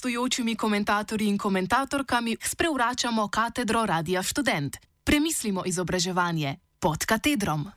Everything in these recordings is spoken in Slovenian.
gostujočimi komentatorji in komentatorkami sprevračamo katedro Radia Student. Premislimo izobraževanje pod katedrom.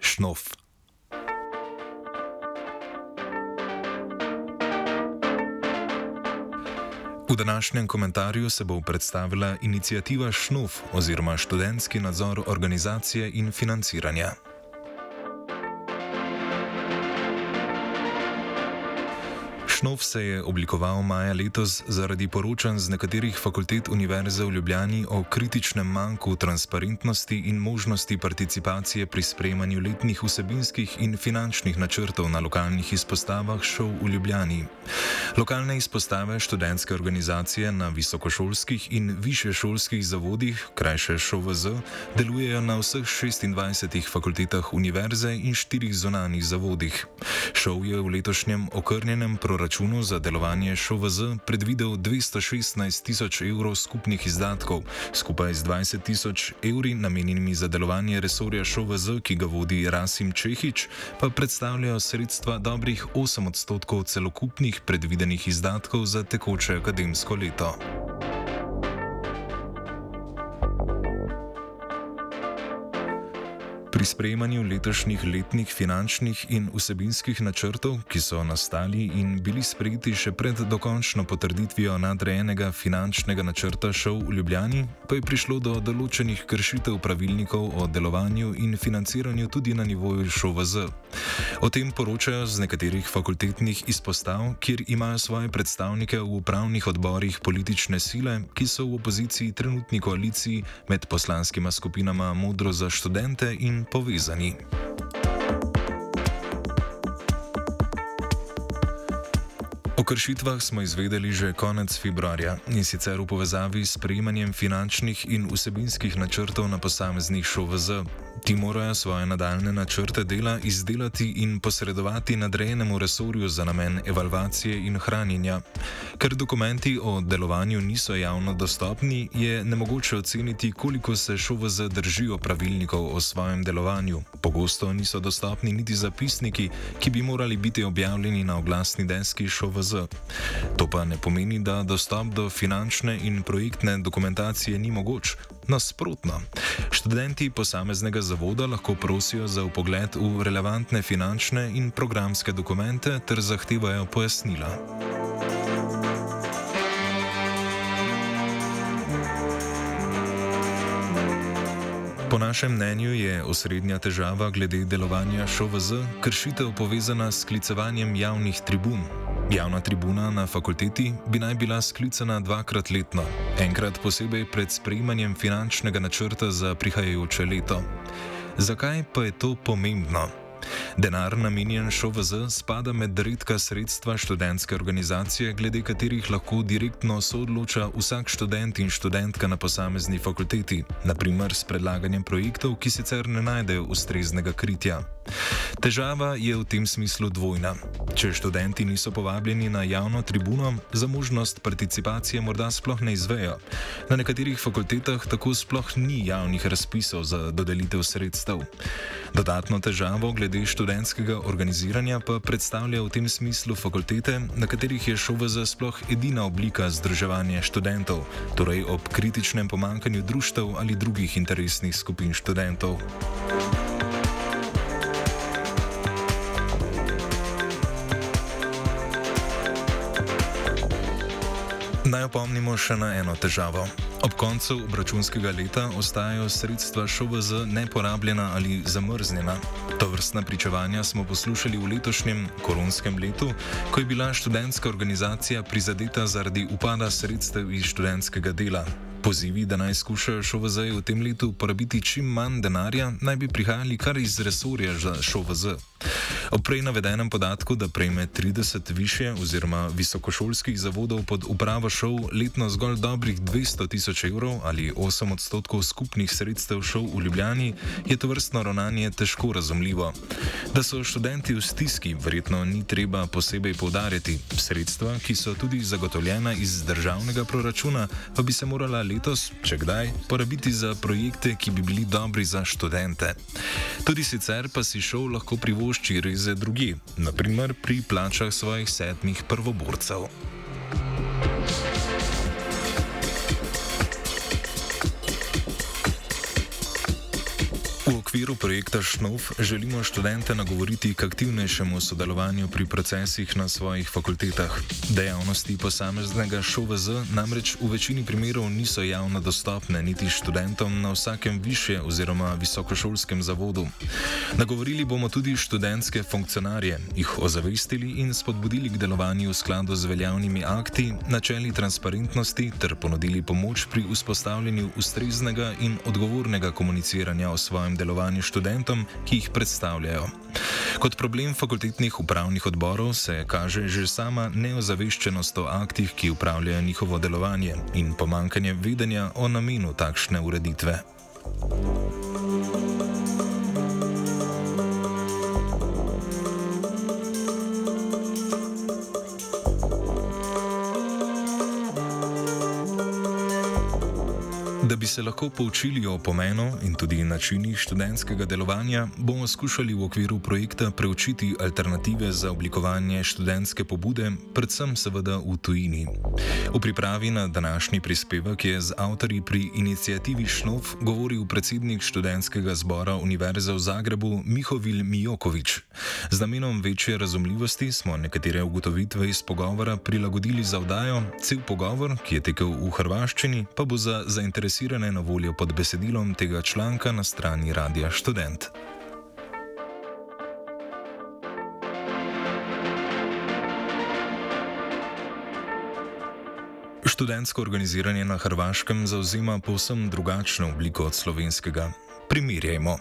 Šnof. V današnjem komentarju se bo predstavila inicijativa ŠNUF oziroma študentski nadzor organizacije in financiranja. Šnov se je oblikoval maja letos zaradi poročanj z nekaterih fakultet Univerze v Ljubljani o kritičnem manjku transparentnosti in možnosti participacije pri sprejemanju letnih vsebinskih in finančnih načrtov na lokalnih izpostavah šov v Ljubljani. Lokalne izpostave študentske organizacije na visokošolskih in višješolskih zavodih, krajše ŠOVZ, delujejo na vseh 26 fakultetah univerze in štirih zonanih zavodih. Šov je v letošnjem okrnjenem proračunu proračunu za delovanje ŠOVZ predvidel 216 tisoč evrov skupnih izdatkov, skupaj z 20 tisoč evri namenjenimi za delovanje resorja ŠOVZ, ki ga vodi Rasim Čehič, pa predstavljajo sredstva dobrih 8 odstotkov celokupnih predvidenih izdatkov za tekoče akademsko leto. Pri sprejemanju letošnjih letnih finančnih in vsebinskih načrtov, ki so nastali in bili sprejeti še pred dokončno potrditvijo nadrejenega finančnega načrta šov v Ljubljani, pa je prišlo do določenih kršitev pravilnikov o delovanju in financiranju tudi na nivoju ŠOVZ. O tem poročajo z nekaterih fakultetnih izpostav, kjer imajo svoje predstavnike v upravnih odborih politične sile, ki so v opoziciji trenutni koaliciji med poslanskima skupinama Modro za študente in povezani. O kršitvah smo izvedeli že konec februarja in sicer v povezavi s prejemanjem finančnih in vsebinskih načrtov na posameznih ŠOVZ. Ti morajo svoje nadaljne načrte dela izdelati in posredovati nadrejenemu resorju za namen evalvacije in hranjenja. Ker dokumenti o delovanju niso javno dostopni, je nemogoče oceniti, koliko se ŠOVZ držijo pravilnikov o svojem delovanju. Pogosto niso dostopni niti zapisniki, ki bi morali biti objavljeni na oglasni deski ŠOVZ. To pa ne pomeni, da dostop do finančne in projektne dokumentacije ni mogoč. Nasprotno, študenti posameznega zavoda lahko prosijo za upogled v relevantne finančne in programske dokumente ter zahtevajo pojasnila. Po našem mnenju je osrednja težava glede delovanja ŠOVZ kršitev povezana s sklicevanjem javnih tribun. Javna tribuna na fakulteti bi naj bila sklicana dvakrat letno, enkrat posebej pred sprejemanjem finančnega načrta za prihajajoče leto. Zakaj pa je to pomembno? Denar namenjen ŠOVZ spada med redka sredstva študentske organizacije, glede katerih lahko direktno soodloča vsak študent in študentka na posamezni fakulteti, naprimer s predlaganjem projektov, ki sicer ne najdejo ustreznega kritja. Težava je v tem smislu dvojna. Če študenti niso povabljeni na javno tribuno, za možnost participacije morda sploh ne izvejo. Na nekaterih fakultetah tako sploh ni javnih razpisov za dodelitev sredstev. Dodatno težavo glede študentskega organiziranja pa predstavlja v tem smislu fakultete, na katerih je ŠOVZ sploh edina oblika združevanja študentov, torej ob kritičnem pomankanju društev ali drugih interesnih skupin študentov. Naj opomnimo še na eno težavo. Ob koncu obračunskega leta ostajajo sredstva ŠOVZ neporabljena ali zamrznjena. To vrstna pričevanja smo poslušali v letošnjem koronskem letu, ko je bila študentska organizacija prizadeta zaradi upada sredstev iz študentskega dela. Pozivi, da naj skušajo ŠOVZ v tem letu porabiti čim manj denarja, naj bi prihajali kar iz resorja za ŠOVZ. Ob prej navedenem podatku, da prejme 30 više oziroma visokošolskih zavodov pod upravo šov letno zgolj dobrih 200 tisoč evrov ali 8 odstotkov skupnih sredstev šov v Ljubljani, je to vrstno ravnanje težko razumljivo. Da so študenti v stiski, verjetno ni treba posebej povdarjati. Sredstva, ki so tudi zagotovljena iz državnega proračuna, pa bi se morala letos, če kdaj, porabiti za projekte, ki bi bili dobri za študente. Tudi sicer pa si šov lahko privošči res reze drugi, naprimer pri plačah svojih sedmih prvoborcev. Okviru projekta ŠNOV želimo študente nagovoriti k aktivnejšemu sodelovanju pri procesih na svojih fakultetah. Dejavnosti posameznega ŠOVZ namreč v večini primerov niso javno dostopne niti študentom na vsakem više oziroma visokošolskem zavodu. Nagovorili bomo tudi študentske funkcionarje, jih ozavestili in spodbudili k delovanju v skladu z veljavnimi akti, načeli transparentnosti ter ponudili pomoč pri vzpostavljanju ustreznega in odgovornega komuniciranja o svojem delovanju sodelovanju študentom, ki jih predstavljajo. Kot problem fakultetnih upravnih odborov se kaže že sama neozaveščenost o aktih, ki upravljajo njihovo delovanje in pomankanje vedenja o namenu takšne ureditve. Da bi se lahko poučili o pomenu in tudi načinih študentskega delovanja, bomo skušali v okviru projekta preučiti alternative za oblikovanje študentske pobude, predvsem seveda v tujini. V pripravi na današnji prispevek je z avtori pri inicijativi Šnov govoril predsednik študentskega zbora Univerze v Zagrebu Mihovil Mijokovič. Z namenom večje razumljivosti smo nekatere ugotovitve iz pogovora prilagodili za vdajo, cel pogovor, ki je tekel v hrvaščini, pa bo za zainteresirane zainteresirane na voljo pod besedilom tega članka na strani Radia Student. Študentsko organiziranje na Hrvaškem zauzema povsem drugačno obliko od slovenskega. Primerjajmo.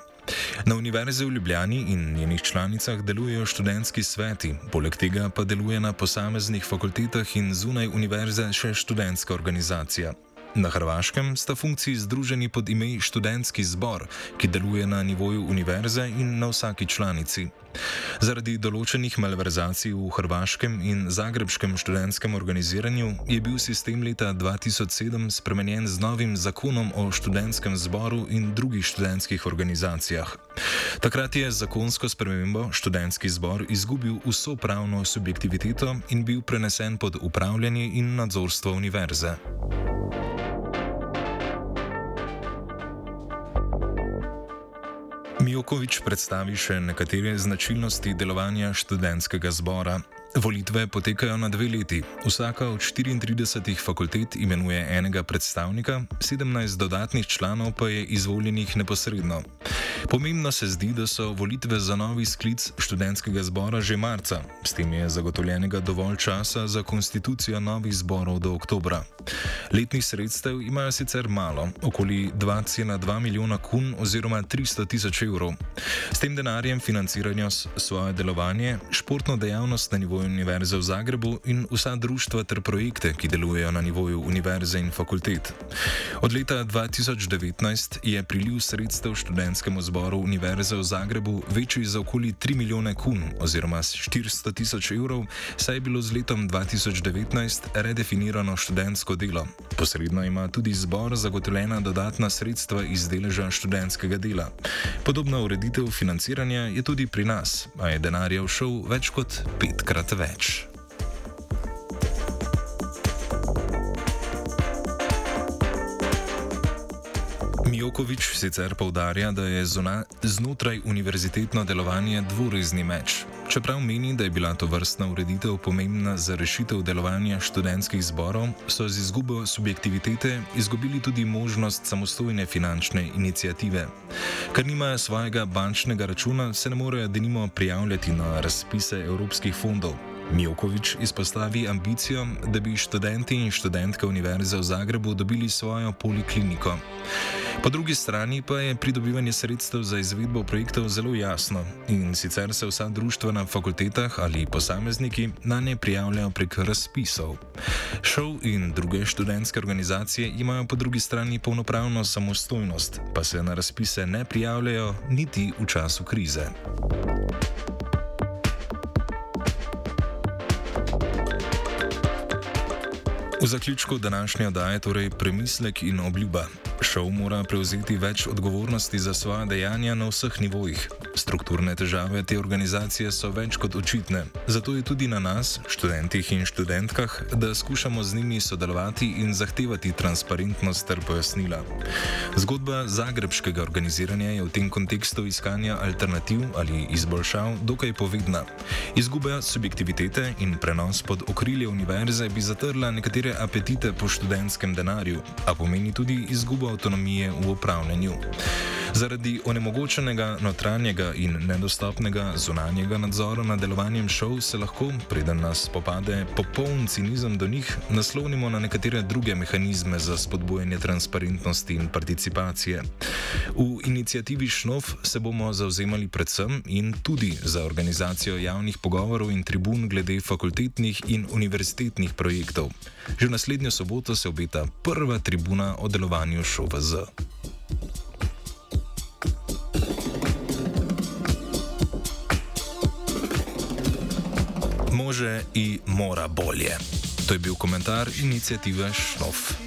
Na Univerzi v Ljubljani in njenih članicah delujejo študentski sveti, poleg tega pa deluje na posameznih fakultetah in zunaj univerze še študentska organizacija. Na Hrvaškem sta funkciji združeni pod ime študentski zbor, ki deluje na nivoju univerze in na vsaki članici. Zaradi določenih malverzacij v hrvaškem in zagrebskem študentskem organiziranju je bil sistem leta 2007 spremenjen z novim zakonom o študentskem zboru in drugih študentskih organizacijah. Takrat je zakonsko spremembo študentski zbor izgubil vso pravno subjektiviteto in bil prenesen pod upravljanje in nadzorstvo univerze. Mijokovič predstavi še nekatere značilnosti delovanja študentskega zbora. Volitve potekajo na dve leti. Vsaka od 34 fakultet imenuje enega predstavnika, 17 dodatnih članov pa je izvoljenih neposredno. Pomembno se zdi, da so volitve za novi sklic študentskega zbora že marca, s tem je zagotovljenega dovolj časa za konstitucijo novih zborov do oktobra. Letnih sredstev imajo sicer malo, okoli 2,2 milijona kun oziroma 300 tisoč evrov. S tem denarjem financirajo svoje delovanje, športno dejavnost na nivoju Univerze v Zagrebu in vsa društva ter projekte, ki delujejo na nivoju univerze in fakultet. Od leta 2019 je priliv sredstev študentskemu zboru Univerze v Zagrebu večji za okoli 3 milijone kun oziroma 400 tisoč evrov, saj je bilo z letom 2019 redefinirano študentsko delo. Posredno ima tudi zbor zagotovljena dodatna sredstva iz deleža študentskega dela. Podobna ureditev financiranja je tudi pri nas, a je denarja všel več kot petkrat več. Mijokovič sicer povdarja, da je zona, znotraj univerzitetno delovanje dvorezni meč. Čeprav meni, da je bila to vrstna ureditev pomembna za rešitev delovanja študentskih zborov, so z izgubo subjektivitete izgubili tudi možnost samostojne finančne inicijative. Ker nimajo svojega bančnega računa, se ne morejo denimo prijavljati na razpise evropskih fondov. Mijokovič izpostavi ambicijo, da bi študenti in študentke Univerze v Zagrebu dobili svojo polikliniko. Po drugi strani pa je pridobivanje sredstev za izvedbo projektov zelo jasno in sicer se vsa društva na fakultetah ali posamezniki na ne prijavljajo prek razpisov. Šov in druge študentske organizacije imajo po drugi strani polnopravno samostojnost, pa se na razpise ne prijavljajo niti v času krize. V zaključku današnje oddaje torej premislek in obljuba. Šov mora prevzeti več odgovornosti za svoje dejanja na vseh nivojih. Strukturne težave te organizacije so več kot očitne, zato je tudi na nas, študentih in študentkah, da skušamo z njimi sodelovati in zahtevati transparentnost ter pojasnila. Zgodba zagrebskega organiziranja je v tem kontekstu iskanja alternativ ali izboljšav dokaj povedna. Izguba subjektivitete in prenos pod okrilje univerze bi zatrla nekatere apetite po študentskem denarju, a pomeni tudi izgubo avtonomije v upravljanju. Zaradi onemogočenega notranjega in nedostopnega zunanjega nadzora nad delovanjem šov se lahko, preden nas popade popoln cinizem do njih, naslovnimo na nekatere druge mehanizme za spodbujanje transparentnosti in participacije. V inicijativi Šnov se bomo zauzemali predvsem in tudi za organizacijo javnih pogovorov in tribun glede fakultetnih in univerzitetnih projektov. Že naslednjo soboto se obeta prva tribuna o delovanju ŠOVZ. Može in mora bolje. To je bil komentar inicijative Šnov.